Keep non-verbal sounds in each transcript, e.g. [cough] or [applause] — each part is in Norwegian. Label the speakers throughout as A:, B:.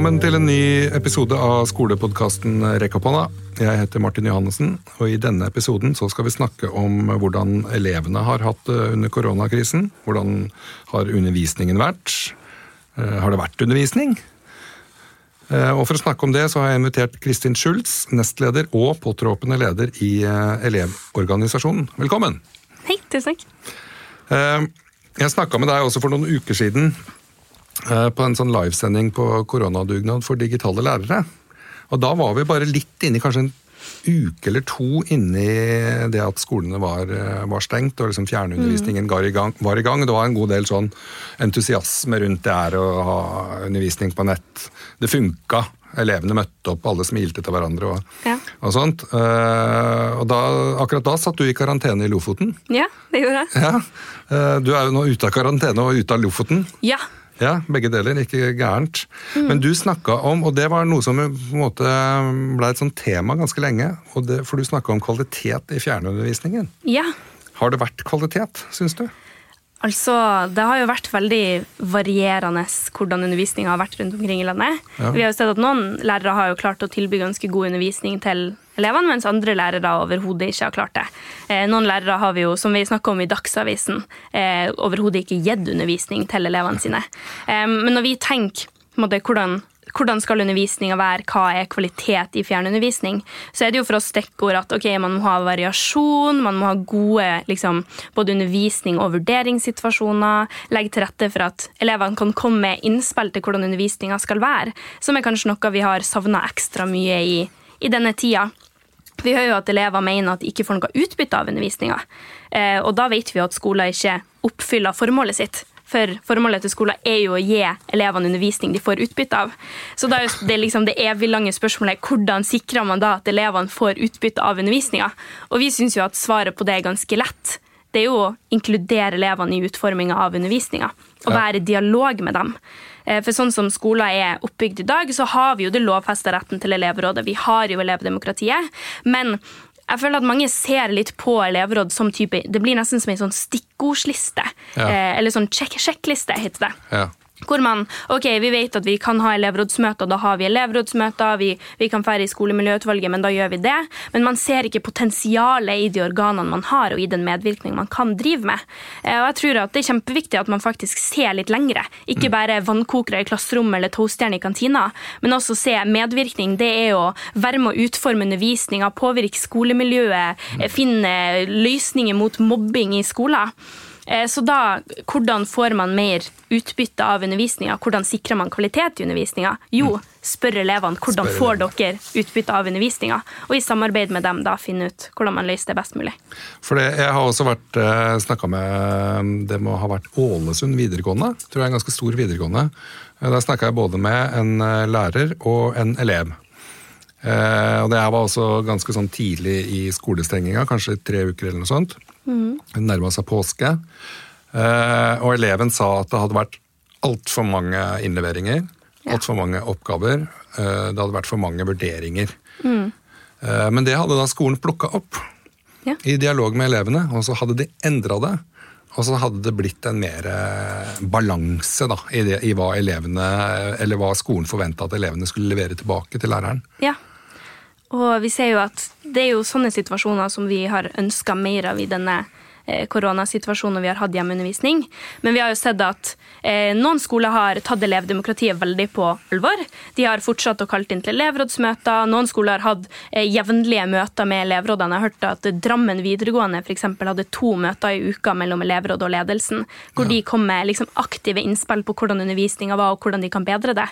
A: Velkommen til en ny episode av skolepodkasten Rekk opp hånda. Jeg heter Martin Johannessen, og i denne episoden så skal vi snakke om hvordan elevene har hatt det under koronakrisen. Hvordan har undervisningen vært? Eh, Har det vært undervisning? Eh, Og For å snakke om det så har jeg invitert Kristin Schultz, nestleder og påtroppende leder i eh, Elevorganisasjonen. Velkommen!
B: Hei, tusen takk.
A: Jeg snakka med deg også for noen uker siden på en sånn livesending på koronadugnad for digitale lærere. Og da var vi bare litt inni kanskje en uke eller to inni det at skolene var, eh, var stengt og liksom fjernundervisningen var i, gang, var i gang. Det var en god del sånn entusiasme rundt det her å ha undervisning på nett. Det funka. Elevene møtte opp, alle smilte til hverandre og,
B: Ja.
A: og sånt. Eh, og da, akkurat da satt du i karantene i Lofoten.
B: Ja, det gjorde jeg.
A: Ja, eh, Du er jo nå ute av karantene og ute av Lofoten.
B: Ja.
A: Ja, Begge deler, ikke gærent. Men du snakka om, og det var noe som på en måte ble et sånt tema ganske lenge, og det, for du snakka om kvalitet i fjernundervisningen.
B: ja.
A: Har det vært kvalitet, syns du?
B: Altså, det har jo vært veldig varierende hvordan undervisninga har vært rundt omkring i landet.
A: Ja.
B: Vi har jo sett at Noen lærere har jo klart å tilby ganske god undervisning til elevene, mens andre lærere overhodet ikke har klart det. Eh, noen lærere har vi jo, som vi snakka om i Dagsavisen, eh, overhodet ikke gitt undervisning til elevene sine. Eh, men når vi tenker måte, hvordan hvordan skal undervisninga være, hva er kvalitet i fjernundervisning, så er det jo for oss stikkord at ok, man må ha variasjon, man må ha gode liksom, både undervisning og vurderingssituasjoner, legge til rette for at elevene kan komme med innspill til hvordan undervisninga skal være, som er kanskje noe vi har savna ekstra mye i, i denne tida. Vi hører jo at elever mener at de ikke får noe utbytte av undervisninga. Eh, og da vet vi at skoler ikke oppfyller formålet sitt. For formålet til skolen er jo å gi elevene undervisning de får utbytte av. Så da er det, liksom det evig lange spørsmålet hvordan sikrer man da at elevene får utbytte av undervisninga? Og vi syns jo at svaret på det er ganske lett. Det er jo å inkludere elevene i utforminga av undervisninga. Og være i dialog med dem. Eh, For sånn som skolen er oppbygd i dag, så har vi jo det lovfesta retten til elevrådet. Vi har jo elevdemokratiet. Men jeg føler at mange ser litt på elevråd som type Det blir nesten som en sånn stikkordsliste.
A: Ja.
B: Eh, Eller sånn sjekk sjekkliste, heter det.
A: Ja.
B: Hvor man, ok, Vi vet at vi kan ha elevrådsmøter, da har vi elevrådsmøter. Vi, vi kan fære i skolemiljøutvalget, men da gjør vi det. Men man ser ikke potensialet i de organene man har, og i den medvirkning man kan drive med. Eh, Og jeg tror at Det er kjempeviktig at man faktisk ser litt lengre. Ikke bare vannkokere i klasserommet eller toastjerne i kantina, men også se medvirkning. Det er å være med å utforme undervisninga, påvirke skolemiljøet, eh, finne løsninger mot mobbing i skolen. Eh, Så da, hvordan får man mer utbytte av undervisninga? Hvordan sikrer man kvalitet i undervisninga? Jo, spør elevene hvordan
A: Spør
B: får dere utbytte av undervisninga, og i samarbeid med dem da finne ut hvordan man løser det best mulig.
A: For det, jeg har også vært eh, snakka med Det må ha vært Ålesund videregående. Tror jeg er en ganske stor videregående. Eh, Der snakka jeg både med en eh, lærer og en elev. Eh, og Det her var også ganske sånn tidlig i skolestenginga, kanskje tre uker eller noe sånt. Det nærma seg påske. Eh, og eleven sa at det hadde vært altfor mange innleveringer. Altfor mange oppgaver. Eh, det hadde vært for mange vurderinger. Eh, men det hadde da skolen plukka opp
B: Ja.
A: i dialog med elevene, og så hadde de endra det. Og så hadde det blitt en mer eh, balanse da, i, det, i hva elevene, eller hva skolen forventa at elevene skulle levere tilbake til læreren.
B: Ja. Og vi ser jo at det er jo sånne situasjoner som vi har ønska mer av i denne koronasituasjonen når vi har hatt hjemmeundervisning. Men vi har jo sett at eh, noen skoler har tatt elevdemokratiet veldig på alvor. De har fortsatt å kalle inn til elevrådsmøter. Noen skoler har hatt eh, jevnlige møter med elevrådene. Jeg har hørt at Drammen videregående for eksempel, hadde to møter i uka mellom elevrådet og ledelsen, hvor de kom med liksom, aktive innspill på hvordan undervisninga var, og hvordan de kan bedre det.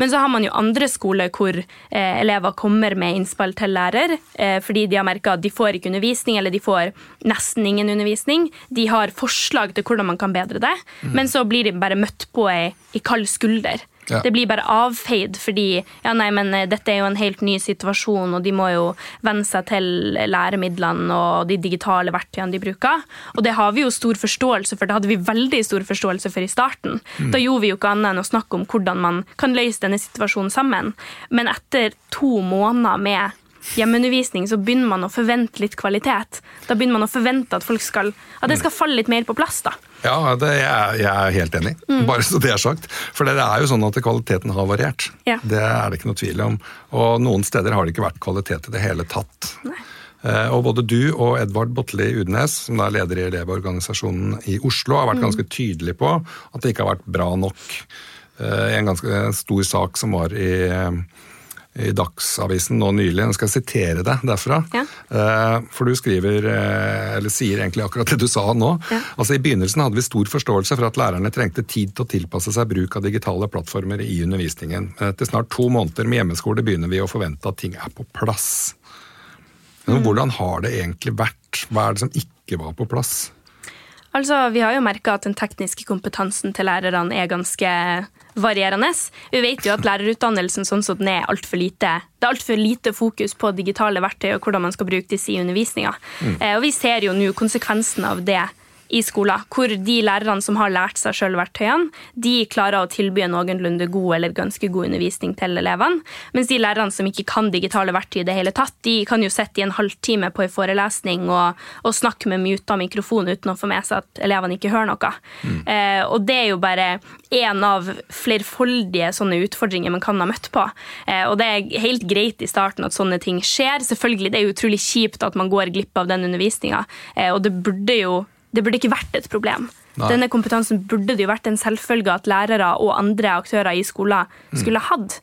B: Men så har man jo andre skoler hvor eh, elever kommer med innspill til lærer, eh, fordi de har merka at de får ikke undervisning, eller de får nesten ingen undervisning. De har forslag til hvordan man kan bedre det, men så blir de bare møtt på ei, ei kald skulder.
A: Ja.
B: Det blir bare avfeid fordi ja, nei, men eh, dette er jo en helt ny situasjon, og de må jo venne seg til læremidlene og de digitale verktøyene de bruker. Og det har vi jo stor forståelse for. Det hadde vi veldig stor forståelse for i starten. Da gjorde vi jo ikke annet enn å snakke om hvordan man kan løse denne situasjonen sammen. Men etter to måneder med hjemmeundervisning, så begynner man å forvente litt kvalitet. Da begynner man å forvente at, folk skal, at det skal falle litt mer på plass. da.
A: Ja, det, jeg, jeg er helt enig. Bare så det er sagt. For det er jo sånn at kvaliteten har variert.
B: Ja.
A: Det er det ikke noe tvil om. Og noen steder har det ikke vært kvalitet i det hele tatt. Nei. og både du og Edvard Botli Udnes, som er leder i Elevorganisasjonen i Oslo, har vært ganske tydelig på at det ikke har vært bra nok. Eh, en ganske stor sak som var i i Dagsavisen nå nylig. Jeg skal sitere deg derfra.
B: Ja.
A: Eh, For du skriver, eh, eller sier egentlig akkurat det du sa nå.
B: Ja.
A: Altså I begynnelsen hadde vi stor forståelse for at lærerne trengte tid til å tilpasse seg bruk av digitale plattformer i undervisningen. Men Etter snart to måneder med hjemmeskole begynner vi å forvente at ting er på plass. Men hvordan har det egentlig vært? Hva er det som ikke var på plass?
B: Altså, Vi har jo merka at den tekniske kompetansen til lærerne er ganske varierende. Vi vet jo at lærerutdannelsen sånn som den er altfor lite det er altfor lite fokus på digitale verktøy og hvordan man skal bruke disse i undervisninga. Eh, og vi ser jo nå konsekvensen av det i skolen, hvor de lærerne som har lært seg sjøl verktøyene, de klarer å tilby en noenlunde god eller ganske god undervisning til elevene. Mens de lærerne som ikke kan digitale verktøy i det hele tatt, de kan jo sitte i en halvtime på en forelesning og, og snakke med muta mikrofon uten å få med seg at elevene ikke hører noe. Eh, og det er jo bare én av flerfoldige sånne utfordringer man kan ha møtt på. Eh, og det er helt greit i starten at sånne ting skjer. Selvfølgelig, det er utrolig kjipt at man går glipp av den undervisninga, eh, og det burde jo det burde ikke vært et problem.
A: Nei.
B: Denne kompetansen burde det jo vært en selvfølge at lærere og andre aktører i skolen skulle hatt.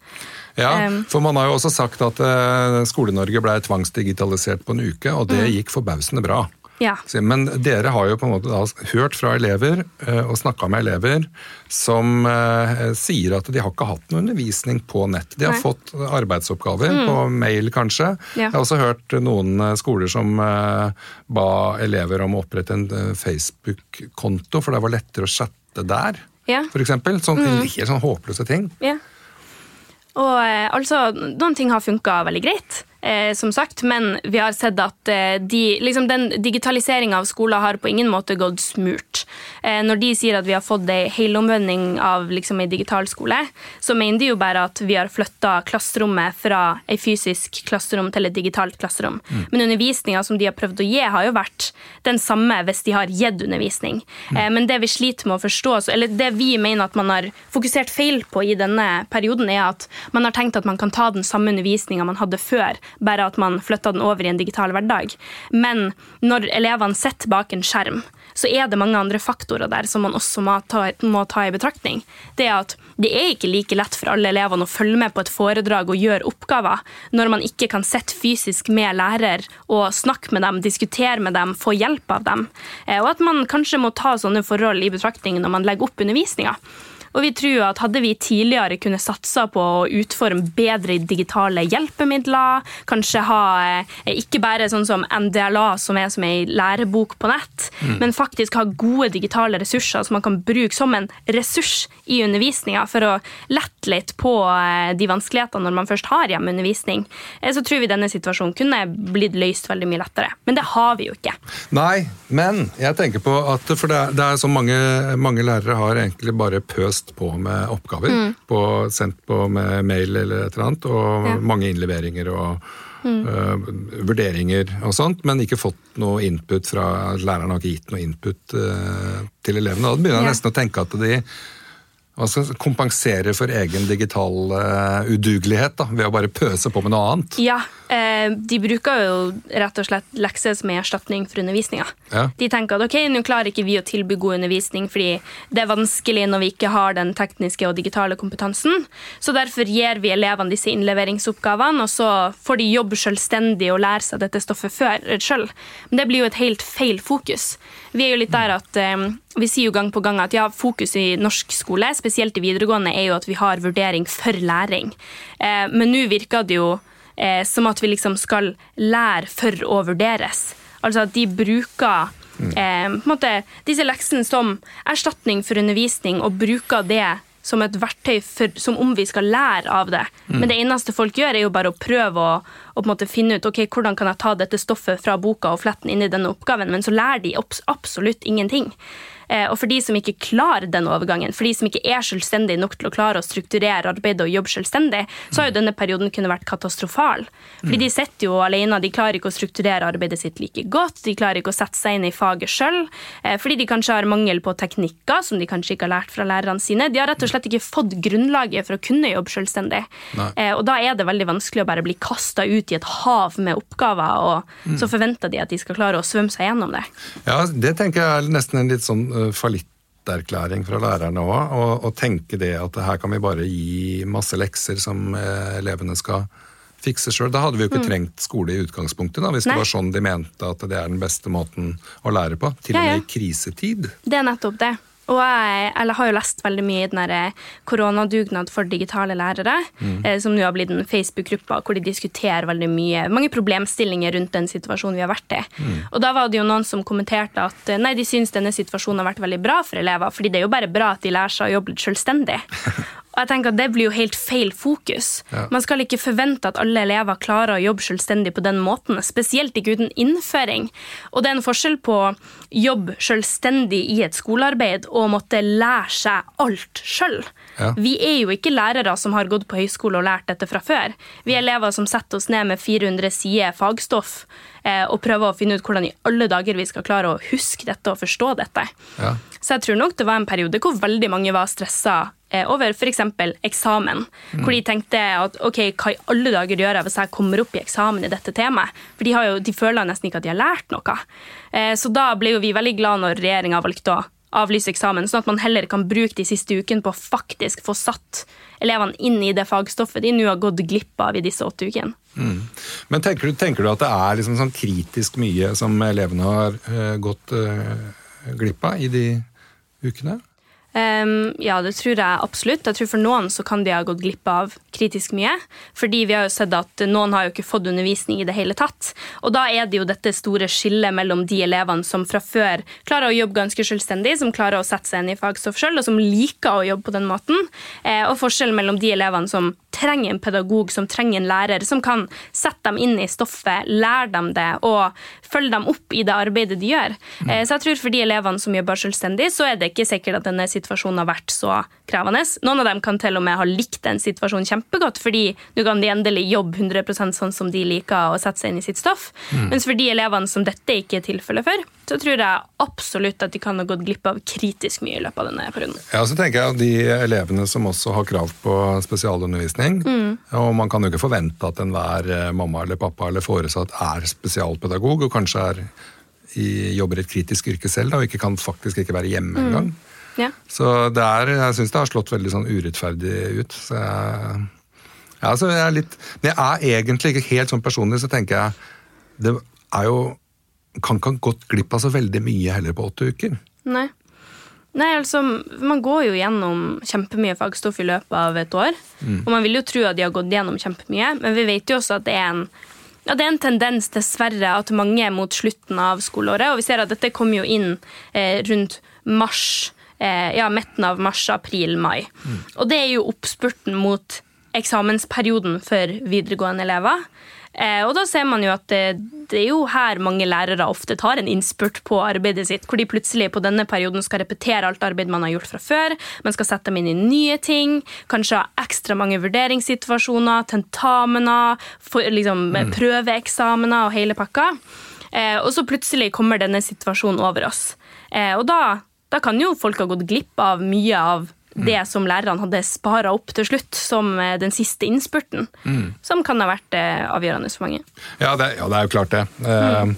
A: Ja,
B: Um,
A: for man har jo også sagt at eh, Skole-Norge ble tvangsdigitalisert på en uke, og det gikk forbausende bra.
B: Ja.
A: Men dere har jo på en måte hørt fra elever eh, og snakka med elever som eh, sier at de har ikke hatt noe undervisning på nett. De har
B: Nei.
A: fått arbeidsoppgaver på mail, kanskje.
B: Ja.
A: Jeg har også hørt noen eh, skoler som ba elever om å opprette en Facebook-konto, for det var lettere å chatte der.
B: Ja.
A: Eksempel. Sånn, Helt sånn håpløse ting.
B: Ja. Og altså, Noen ting har funka veldig greit, eh, som sagt, men vi har sett at eh, de, liksom den digitaliseringa av skoler har på ingen måte gått smurt. Eh, når de sier at vi har fått ei helomvending av liksom, ei digital skole, så mener de jo bare at vi har flytta klasserommet fra ei fysisk klasserom til et digitalt klasserom. Men undervisninga som de har prøvd å gi, har jo vært den samme hvis de har gitt undervisning. Eh, men det vi sliter med å forstå, eller det vi mener at man har fokusert feil på i denne perioden, er at man har tenkt at man kan ta den samme undervisninga man hadde før, bare at man flytta den over i en digital hverdag. Men når elevene sitter bak en skjerm, så er det mange andre faktorer der som man også må ta, må ta i betraktning. Det er at det er ikke like lett for alle elevene å følge med på et foredrag og gjøre oppgaver når man ikke kan sitte fysisk med lærer og snakke med dem, diskutere med dem, få hjelp av dem. Eh, Og at man kanskje må ta sånne forhold i betraktning når man legger opp undervisninga. Og vi tror at hadde vi tidligere kunne satsa på å utforme bedre digitale hjelpemidler, kanskje ha eh, ikke bare sånn som NDLA, som er som ei lærebok på nett, men faktisk ha gode digitale ressurser som man kan bruke som en ressurs i undervisninga for å lette litt på eh, de vanskelighetene når man først har hjemmeundervisning, eh, så tror vi denne situasjonen kunne blitt løst veldig mye lettere. Men det har vi jo ikke.
A: Nei, men jeg tenker på at For det er, det er så mange, mange lærere har egentlig bare pøst på med oppgaver. På, sendt på med mail eller et eller annet, og
B: Ja.
A: mange innleveringer og øh, vurderinger og sånt, men ikke fått noe input fra Læreren har ikke gitt noe input uh, til elevene. Da begynner jeg
B: Ja.
A: nesten å tenke at de jeg kompenserer for egen digital uh, udugelighet da, ved å bare pøse på med noe annet.
B: Ja, de bruker jo rett og slett lekser som er erstatning for undervisninga.
A: Ja.
B: De tenker at ok, nå klarer ikke vi å tilby god undervisning fordi det er vanskelig når vi ikke har den tekniske og digitale kompetansen. Så derfor gir vi elevene disse innleveringsoppgavene, og så får de jobbe selvstendig og lære seg dette stoffet før sjøl. Men det blir jo et helt feil fokus. Vi er jo litt der at eh, vi sier jo gang på gang at ja, fokus i norsk skole, spesielt i videregående, er jo at vi har vurdering for læring. Eh, men nå virker det jo eh, som at vi liksom skal lære for å vurderes. Altså at de bruker eh, måte, disse leksene som erstatning for undervisning, og bruker det som et verktøy for, som om vi skal lære av det. Men det eneste folk gjør, er jo bare å prøve å, å finne ut ok, hvordan kan jeg ta dette stoffet fra boka og flette den inn i denne oppgaven, men så lærer de absolutt ingenting. Eh, og for de som ikke klarer den overgangen, for de som ikke er selvstendige nok til å klare å strukturere arbeidet og jobbe selvstendig, så har jo denne perioden kunne vært katastrofal. Fordi de sitter jo alene, de klarer ikke å strukturere arbeidet sitt like godt, de klarer ikke å sette seg inn i faget sjøl, eh, fordi de kanskje har mangel på teknikker som de kanskje ikke har lært fra lærerne sine. De har rett og slett ikke fått grunnlaget for å kunne jobbe selvstendig. Nei. Eh, og da er det veldig vanskelig å bare bli kasta ut i et hav med oppgaver, og mm. så forventer de at de skal klare å svømme seg gjennom det.
A: Ja, det tenker jeg er nesten en litt sånn fallitterklæring fra lærerne òg. Og, tenke det at her kan vi bare gi masse lekser som uh, elevene skal fikse sjøl. Da hadde vi jo ikke mm. trengt skole i utgangspunktet, da, hvis Nei. det var sånn de mente at det er den beste måten å lære på. Til og med i krisetid.
B: Det er nettopp det. Og jeg, jeg, har jo lest veldig mye i den eh, koronadugnad for digitale lærere, mm. eh, som nå har blitt en Facebook-gruppe hvor de diskuterer veldig mye, mange problemstillinger rundt den situasjonen vi har vært i. Mm. Og da var det jo noen som kommenterte at eh, nei, de syns denne situasjonen har vært veldig bra for elever, fordi det er jo bare bra at de lærer seg å jobbe litt selvstendig. [laughs] Og jeg tenker at Det blir jo helt feil fokus. Ja. Man skal ikke forvente at alle elever klarer å jobbe selvstendig på den måten, spesielt ikke uten innføring. Og det er en forskjell på jobb selvstendig i et skolearbeid og måtte lære seg alt sjøl. Ja. Vi er jo ikke lærere som har gått på høyskole og lært dette fra før. Vi er elever som setter oss ned med 400 sider fagstoff eh, og prøver å finne ut hvordan i alle dager vi skal klare å huske dette og forstå dette. Ja. Så jeg tror nok det var en periode hvor veldig mange var stressa over f.eks. eksamen. Mm. Hvor de tenkte at ok, hva i alle dager gjør jeg hvis jeg kommer opp i eksamen i dette temaet? For de, jo, de føler nesten ikke at de har lært noe. Eh, så da ble jo vi veldig glad når regjeringa valgte å avlyse eksamen, sånn at man heller kan bruke de siste ukene på å faktisk få satt elevene inn i det fagstoffet de nå har gått glipp av i disse åtte ukene. Mm.
A: Men tenker du, tenker du, at det er liksom sånn kritisk mye som elevene har uh, gått uh, glipp av i de ukene?
B: Um, ja, det tror jeg absolutt. Jeg tror For noen så kan de ha gått glipp av kritisk mye. Fordi vi har jo sett at noen har jo ikke fått undervisning i det hele tatt. Og da er det jo dette store skillet mellom de elevene som fra før klarer å jobbe ganske selvstendig, som klarer å sette seg inn i fagstoff sjøl, og som liker å jobbe på den måten, eh, og forskjellen mellom de elevene som trenger en pedagog, som trenger en lærer, som kan sette dem inn i stoffet, lære dem det og følge dem opp i det arbeidet de gjør. Mm. Eh, så jeg tror for de elevene som jobber selvstendig, så er det ikke sikkert at denne situasjonen situasjonen har vært så krevende. Noen av dem kan til og med ha likt den situasjonen kjempegodt, fordi nå kan de endelig jobbe 100% sånn som de liker og sette seg inn i sitt stoff. Mm. Mens for de elevene som dette ikke er tilfellet for, så tror jeg absolutt at de kan ha gått glipp av kritisk mye i løpet av denne perioden.
A: Ja, så tenker jeg De elevene som også har krav på spesialundervisning, mm. og man kan jo ikke forvente at enhver eh, mamma eller pappa eller foresatt er spesialpedagog, og kanskje er i, jobber i et kritisk yrke selv da, og ikke kan faktisk ikke være hjemme mm. engang. Ja. Så det er, jeg syns det har slått veldig sånn urettferdig ut. Så jeg, ja, så jeg er litt Men jeg er egentlig ikke helt sånn personlig, så tenker jeg Det er jo Kan ikke ha gått glipp av så veldig mye heller på åtte uker.
B: Nei. Nei, altså, Man går jo gjennom kjempemye fagstoff i løpet av et år. Mm. Og man vil jo tro at de har gått gjennom kjempemye, men vi vet jo også at det er en ja, Det er en tendens dessverre at mange er mot slutten av skoleåret, og vi ser at dette kommer jo inn eh, rundt mars Eh, ja, midten av mars, april, mai. Mm. Og det er jo oppspurten mot eksamensperioden for videregående elever. Eh, og da ser man jo at det, det, er jo her mange lærere ofte tar en innspurt på arbeidet sitt, hvor de plutselig på denne perioden skal repetere alt arbeid man har gjort fra før. Man skal sette dem inn i nye ting, kanskje ha ekstra mange vurderingssituasjoner, tentamener, for, liksom, mm. prøveeksamener og hele pakka. Eh, og så plutselig kommer denne situasjonen over oss. og da da kan jo folk ha gått glipp av mye av det som lærerne hadde spara opp til slutt, som eh, den siste innspurten. Mm. Som kan ha vært eh, avgjørende for mange.
A: Ja, det, ja, det er jo klart det. Mm.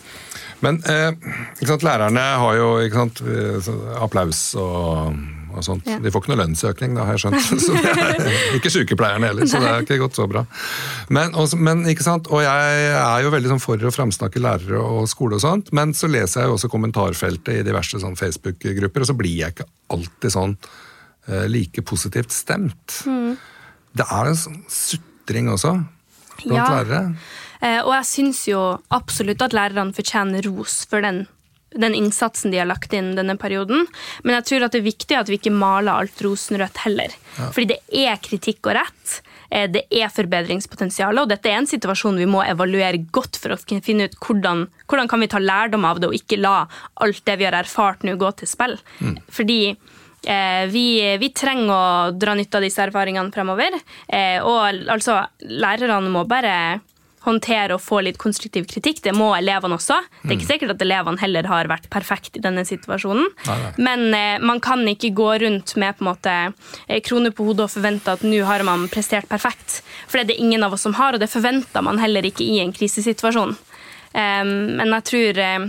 A: men sant, lærerne har jo sant, applaus og og sånt. Ja. De får ikke noe lønnsøkning, da, har jeg skjønt. [laughs] Er, [laughs] ikke sykepleierne heller, så det er ikke gått så bra. Men, og, men, ikke sant? Og jeg er jo veldig sånn for å framsnakke lærere og skole og sånt, men så leser jeg jo også kommentarfeltet i diverse sånn Facebook-grupper, og så blir jeg ikke alltid sånn like positivt stemt. Mm. Det er en sånn sutring også blant ja. lærere.
B: Uh, og jeg syns jo absolutt at lærerne fortjener ros for den den innsatsen de har lagt inn denne perioden. Men jeg tror at det er viktig at vi ikke maler alt rosenrødt heller. Ja. Fordi det er kritikk og rett. Eh, det er forbedringspotensial, og dette er en situasjon vi må evaluere godt for å finne ut hvordan, hvordan kan vi ta lærdom av det og ikke la alt det vi har erfart nå gå til spill. Mm. Fordi eh, vi, vi, trenger å dra nytte av disse erfaringene fremover. Eh, og altså, lærerne må bare håndtere og få litt konstruktiv kritikk. Det må elevene også. Det er ikke mm. sikkert at elevene heller har vært perfekte i denne situasjonen. Nei, nei. Men eh, man kan ikke gå rundt med på en måte kroner på hodet og forvente at nå har man prestert perfekt. For det er det ingen av oss som har, og det forventer man heller ikke i en krisesituasjon. Men jeg tror eh,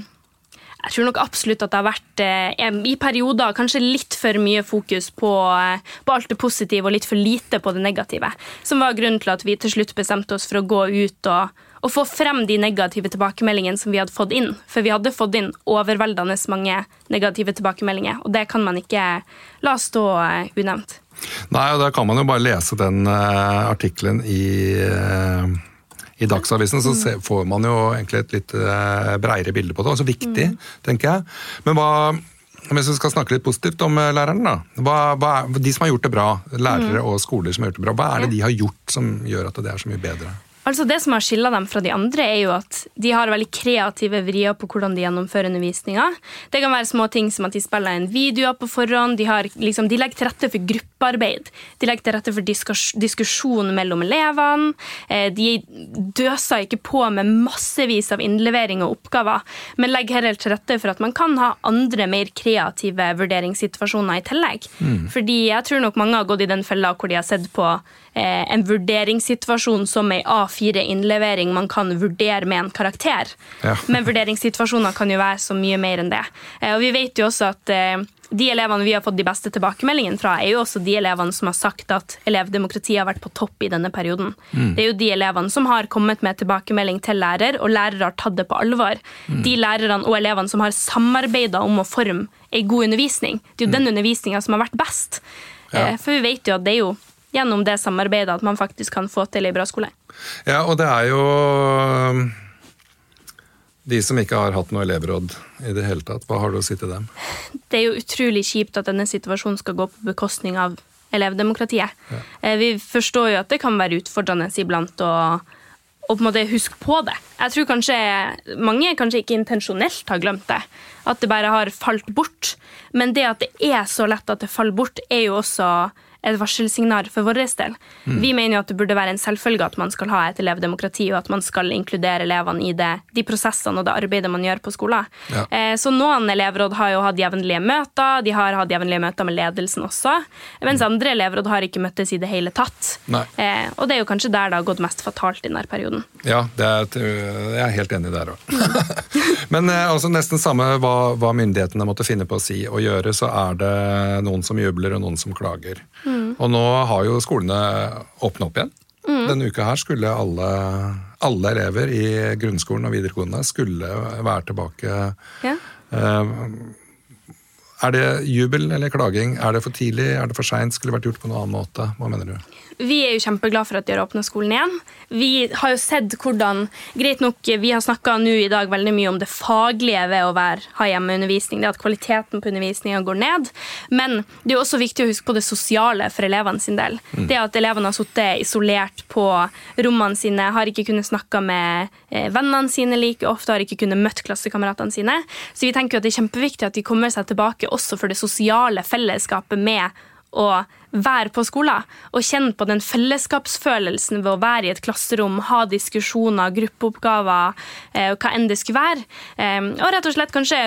B: jeg tror nok absolutt at det har vært eh, i perioder kanskje litt for mye fokus på, eh, på, alt det positive og litt for lite på det negative. Som var grunnen til at vi til slutt bestemte oss for å gå ut og, og få frem de negative tilbakemeldingene som vi hadde fått inn. For vi hadde fått inn overveldende mange negative tilbakemeldinger, og det kan man ikke la stå eh, unevnt.
A: Nei, og da kan man jo bare lese den uh, artikkelen i i Dagsavisen så se, får man jo egentlig et litt eh, breiere bilde på det. Også viktig, mm. tenker jeg. Men hva, hvis vi skal snakke litt positivt om eh, læreren, da. Hva, hva er, de som har gjort det bra, lærere mm. og skoler som har gjort det bra, hva er det de har gjort som gjør at det er så mye bedre?
B: Altså Det som har skilla dem fra de andre, er jo at de har veldig kreative vrier på hvordan de gjennomfører undervisninga. Det kan være små ting som at de spiller en video på forhånd. De, har, liksom, de legger til rette for gruppearbeid. De legger til rette for diskusjon mellom elevene. Eh, de døser ikke på med massevis av innlevering og oppgaver, men legger heller til rette for at man kan ha andre, mer kreative vurderingssituasjoner i tillegg. Mm. Fordi jeg tror nok mange har gått i den fella hvor de har sett på en vurderingssituasjon som ei A4-innlevering man kan vurdere med en karakter. Ja. [laughs] Men vurderingssituasjoner kan jo være så mye mer enn det. Eh, og vi vet jo også at eh, de elevene vi har fått de beste tilbakemeldingene fra, er jo også de elevene som har sagt at elevdemokratiet har vært på topp i denne perioden. Mm. Det er jo de elevene som har kommet med tilbakemelding til lærer, og lærere har tatt det på alvor. Mm. De lærerne og elevene som har samarbeida om å forme ei god undervisning. Det er jo mm. den undervisninga som har vært best. Ja. Eh, for vi vet jo at det er jo gjennom det samarbeidet at man faktisk kan få til ei bra skole.
A: Ja, og det er jo um, de som ikke har hatt noe elevråd i det hele tatt, hva har du å si til dem?
B: Det er jo utrolig kjipt at denne situasjonen skal gå på bekostning av elevdemokratiet. Ja. Eh, vi forstår jo at det kan være utfordrende iblant å, og på en måte huske på det. Jeg tror kanskje mange kanskje ikke intensjonelt har glemt det. At det bare har falt bort. Men det at det er så lett at det faller bort, er jo også et varselsignal for vår del. Mm. Vi mener jo at det burde være en selvfølge at man skal ha et elevdemokrati, og at man skal inkludere elevene i det, de prosessene og det arbeidet man gjør på skolen. Ja. Eh, så noen elevråd har jo hatt jevnlige møter, de har hatt jevnlige møter med ledelsen også, mens andre elevråd har ikke møttes i det hele tatt. Eh, og det er jo kanskje der det har gått mest fatalt i denne perioden.
A: Ja, er, jeg er helt enig der òg. [laughs] Men eh, altså, nesten samme hva, hva myndighetene måtte finne på å si og gjøre, så er det noen som jubler og noen som klager. Mm. Og nå har jo skolene åpna opp igjen. Mm. Denne uka her skulle alle, alle, elever i grunnskolen og videregående skulle være tilbake. Ja. Uh, er det jubel eller klaging? Er det for tidlig? Er det for seint? Skulle vært gjort på noen annen måte? Hva mener du?
B: Vi er jo kjempeglade for at de har åpna skolen igjen. Vi har jo sett hvordan Greit nok, vi har snakka nå i dag veldig mye om det faglige ved å være, ha hjemmeundervisning. Det at kvaliteten på undervisninga går ned. Men det er jo også viktig å huske på det sosiale for elevene sin del. Mm. Det at elevene har sittet isolert på rommene sine, har ikke kunnet snakke med eh, vennene sine like ofte, har ikke kunnet møtt klassekameratene sine. Så vi tenker at det er kjempeviktig at de kommer seg tilbake også for det sosiale fellesskapet med å være på skolen og kjenne på den fellesskapsfølelsen ved å være i et klasserom, ha diskusjoner, gruppeoppgaver, eh, hva enn det skulle være. Eh, og rett og slett kanskje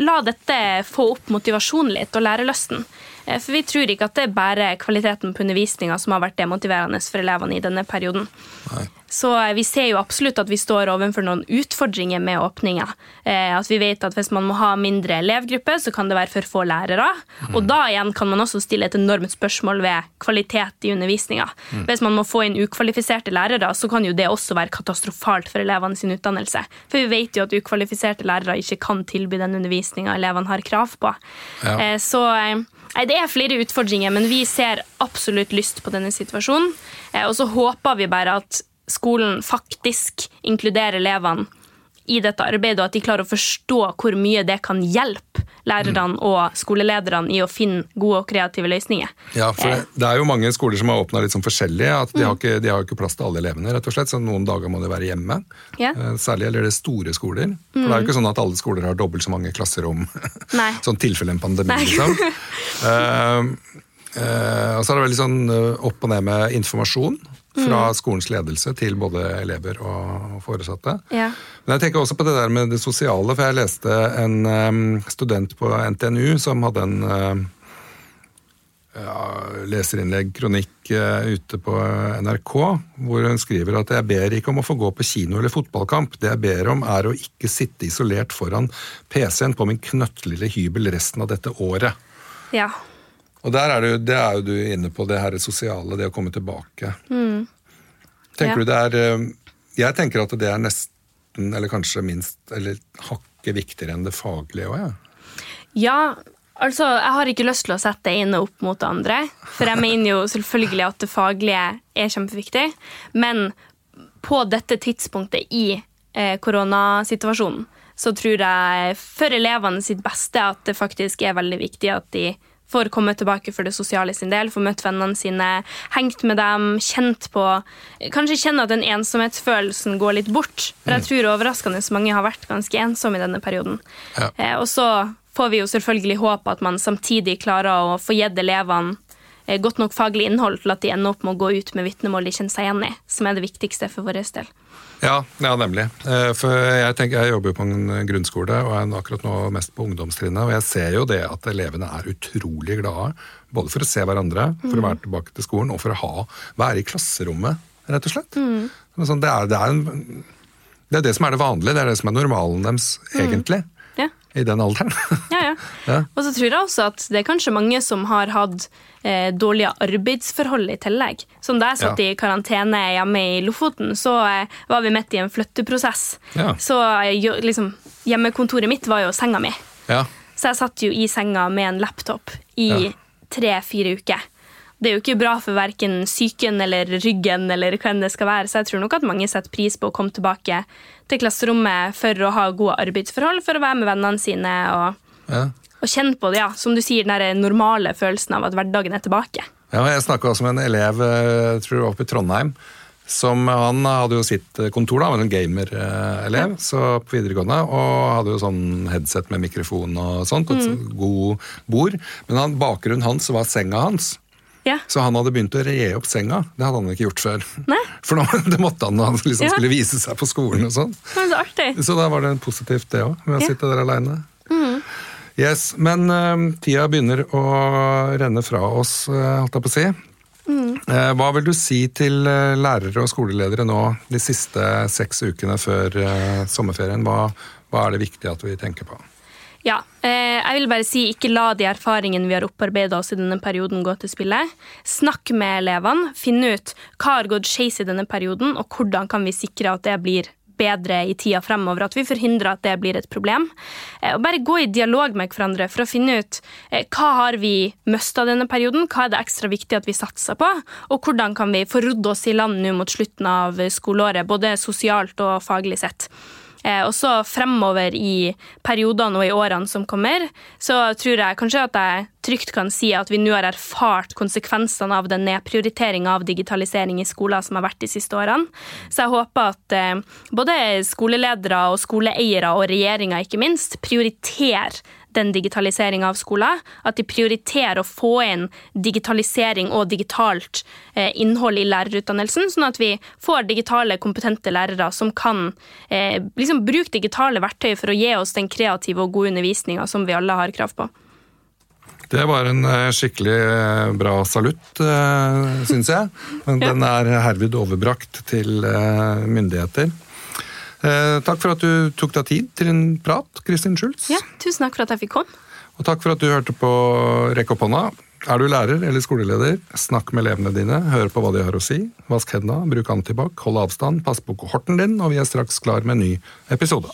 B: la dette få opp motivasjonen litt og lærelysten. Eh, for vi tror ikke at det er bare kvaliteten på undervisninga som har vært demotiverende for elevene i denne perioden. Nei. Så eh, vi ser jo absolutt at vi står overfor noen utfordringer med åpninga. Eh, at vi vet at hvis man må ha mindre elevgruppe, så kan det være for få lærere. Mm. Og da igjen kan man også stille et enormt spørsmål ved kvalitet i undervisninga. Mm. Hvis man må få inn ukvalifiserte lærere, så kan jo det også være katastrofalt for elevene sin utdannelse. For vi vet jo at ukvalifiserte lærere ikke kan tilby den undervisninga elevene har krav på. Ja. Så Nei, Det er flere utfordringer, men vi ser absolutt lyst på denne situasjonen. Og så håper vi bare at skolen faktisk inkluderer elevene i dette arbeidet, og at de klarer å forstå hvor mye det kan hjelpe lærerne
A: Mm.
B: og skolelederne i å finne gode og kreative løsninger.
A: Ja, for det, det er jo mange skoler som har åpna litt sånn forskjellig. at
B: Mm.
A: De har ikke, de har ikke plass til alle elevene, rett og slett, så noen dager må de være hjemme.
B: Ja.
A: Eh, Særlig gjelder det store skoler. For det er jo ikke sånn at alle skoler har dobbelt så mange klasserom. [laughs]
B: Nei.
A: sånn tilfelle en pandemi,
B: Nei.
A: liksom. uh, [laughs] uh, og så er det veldig sånn eh, opp og ned med informasjon fra
B: Mm.
A: skolens ledelse til både elever og foresatte.
B: Ja.
A: Men jeg tenker også på det der med det sosiale, for jeg leste en student på NTNU som hadde en ja, leserinnlegg, kronikk eh, ute på NRK, hvor hun skriver at jeg ber ikke om å få gå på kino eller fotballkamp. Det jeg ber om er å ikke sitte isolert foran PC-en på min knøttlille hybel resten av dette året.
B: ja.
A: Og der er du, det er jo du inne på, det her sosiale, det å komme tilbake. Tenker
B: Ja.
A: du det er eh, Jeg tenker at det er nesten, eller kanskje minst, eller hakket viktigere enn det faglige òg, jeg.
B: Ja, altså, jeg har ikke lyst til å sette det ene opp mot det andre. For jeg mener jo selvfølgelig at det faglige er kjempeviktig. Men på dette tidspunktet i eh, koronasituasjonen så tror jeg for elevene sitt beste at det faktisk er veldig viktig at de får komme tilbake for det sosiale sin del, får møtt vennene sine, hengt med dem, kjent på Kanskje kjenne at den ensomhetsfølelsen går litt bort. For jeg tror overraskende mange har vært ganske ensomme i denne perioden.
A: Ja.
B: Eh, og så får vi jo selvfølgelig håpe at man samtidig klarer å få gitt elevene godt nok faglig innhold til at de ender opp med å gå ut med vitnemål de kjenner seg igjen i, som er det viktigste for vår del.
A: Ja, ja nemlig. Eh, For jeg, tenker, jeg jobber jo på en grunnskole og er akkurat nå mest på ungdomstrinnet. Og jeg ser jo det at elevene er utrolig glade. Både for å se hverandre, for å være tilbake til skolen, og for å ha, være i klasserommet, rett og slett. Men Sånn, det, er, det, er en, det er det som er det vanlige, det er det som er normalen deres, egentlig.
B: Ja.
A: I den alderen.
B: Ja, ja. [laughs]
A: Ja.
B: Og så tror jeg også at det er kanskje mange som har hatt eh, dårlige arbeidsforhold i tillegg. Som da jeg satt
A: Ja.
B: i karantene hjemme i Lofoten, så eh, var vi midt i en flytteprosess.
A: Ja.
B: Så eh, jo, liksom, hjemmekontoret mitt var jo senga mi.
A: ja.
B: Så jeg satt jo i senga med en laptop i tre-fire uker. Det er jo ikke bra for verken psyken eller ryggen, eller hvem det skal være, så jeg tror nok at mange setter pris på å komme tilbake til klasserommet for å ha gode arbeidsforhold, for å være med vennene sine og,
A: ja.
B: og kjenne på det, ja, som du sier, den normale følelsen av at hverdagen er tilbake.
A: Ja, jeg snakka også med en elev tror jeg oppe i Trondheim. Som, han hadde jo sitt kontor, da, var en gamer-elev så på videregående. Og hadde jo sånn headset med mikrofon og sånt, og et god bord. Men han, bakgrunnen hans var senga hans.
B: Ja.
A: Så han hadde begynt å re opp senga. Det hadde han ikke gjort før.
B: Nei.
A: For nå, [laughs] det måtte han når han liksom
B: Ja.
A: skulle vise seg på skolen. og sånn.
B: Så.
A: Så da var det positivt, det òg, med å
B: Ja. Mm.
A: sitte der aleine. Yes, men uh, tida begynner å renne fra oss, uh, holdt jeg på å si.
B: Mm.
A: Uh, hva vil du si til lærere og skoleledere nå de siste seks ukene før sommerferien? Hva, hva er det viktig at vi tenker på?
B: Ja, eh, jeg vil bare si ikke la de erfaringene vi har opparbeida oss i denne perioden gå til spille. Snakk med elevene, finn ut hva har gått skeis i denne perioden, og hvordan kan vi sikre at det blir bedre i tida fremover, at vi forhindrer at det blir et problem. Eh, og bare gå i dialog med hverandre for å finne ut eh, hva har vi mista denne perioden, hva er det ekstra viktig at vi satser på, og hvordan kan vi få rodd oss i land nå mot slutten av skoleåret, både sosialt og faglig sett. Eh, og så fremover i periodene og i årene som kommer, så tror jeg kanskje at jeg trygt kan si at vi nå har erfart konsekvensene av den nedprioriteringa av digitalisering i skoler som har vært de siste årene. Så jeg håper at eh, både skoleledere og skoleeiere og regjeringa ikke minst prioriterer den digitaliseringa av skolen. At de prioriterer å få inn digitalisering og digitalt eh, innhold i lærerutdannelsen, sånn at vi får digitale, kompetente lærere som kan eh, liksom bruke digitale verktøy for å gi oss den kreative og gode undervisninga som vi alle har krav på.
A: Det var en eh, skikkelig bra salutt, syns jeg. [laughs] Den er herved overbrakt til myndigheter. Eh, takk for at du tok deg tid til en prat, Kristin Schultz.
B: Ja, tusen takk for at jeg fikk komme.
A: Og takk for at du hørte på Rekk opp hånda. Er du lærer eller skoleleder, snakk med elevene dine, hør på hva de har å si. Vask hendene, bruk antibac, hold avstand, pass på kohorten din, og vi er straks klar med en ny episode.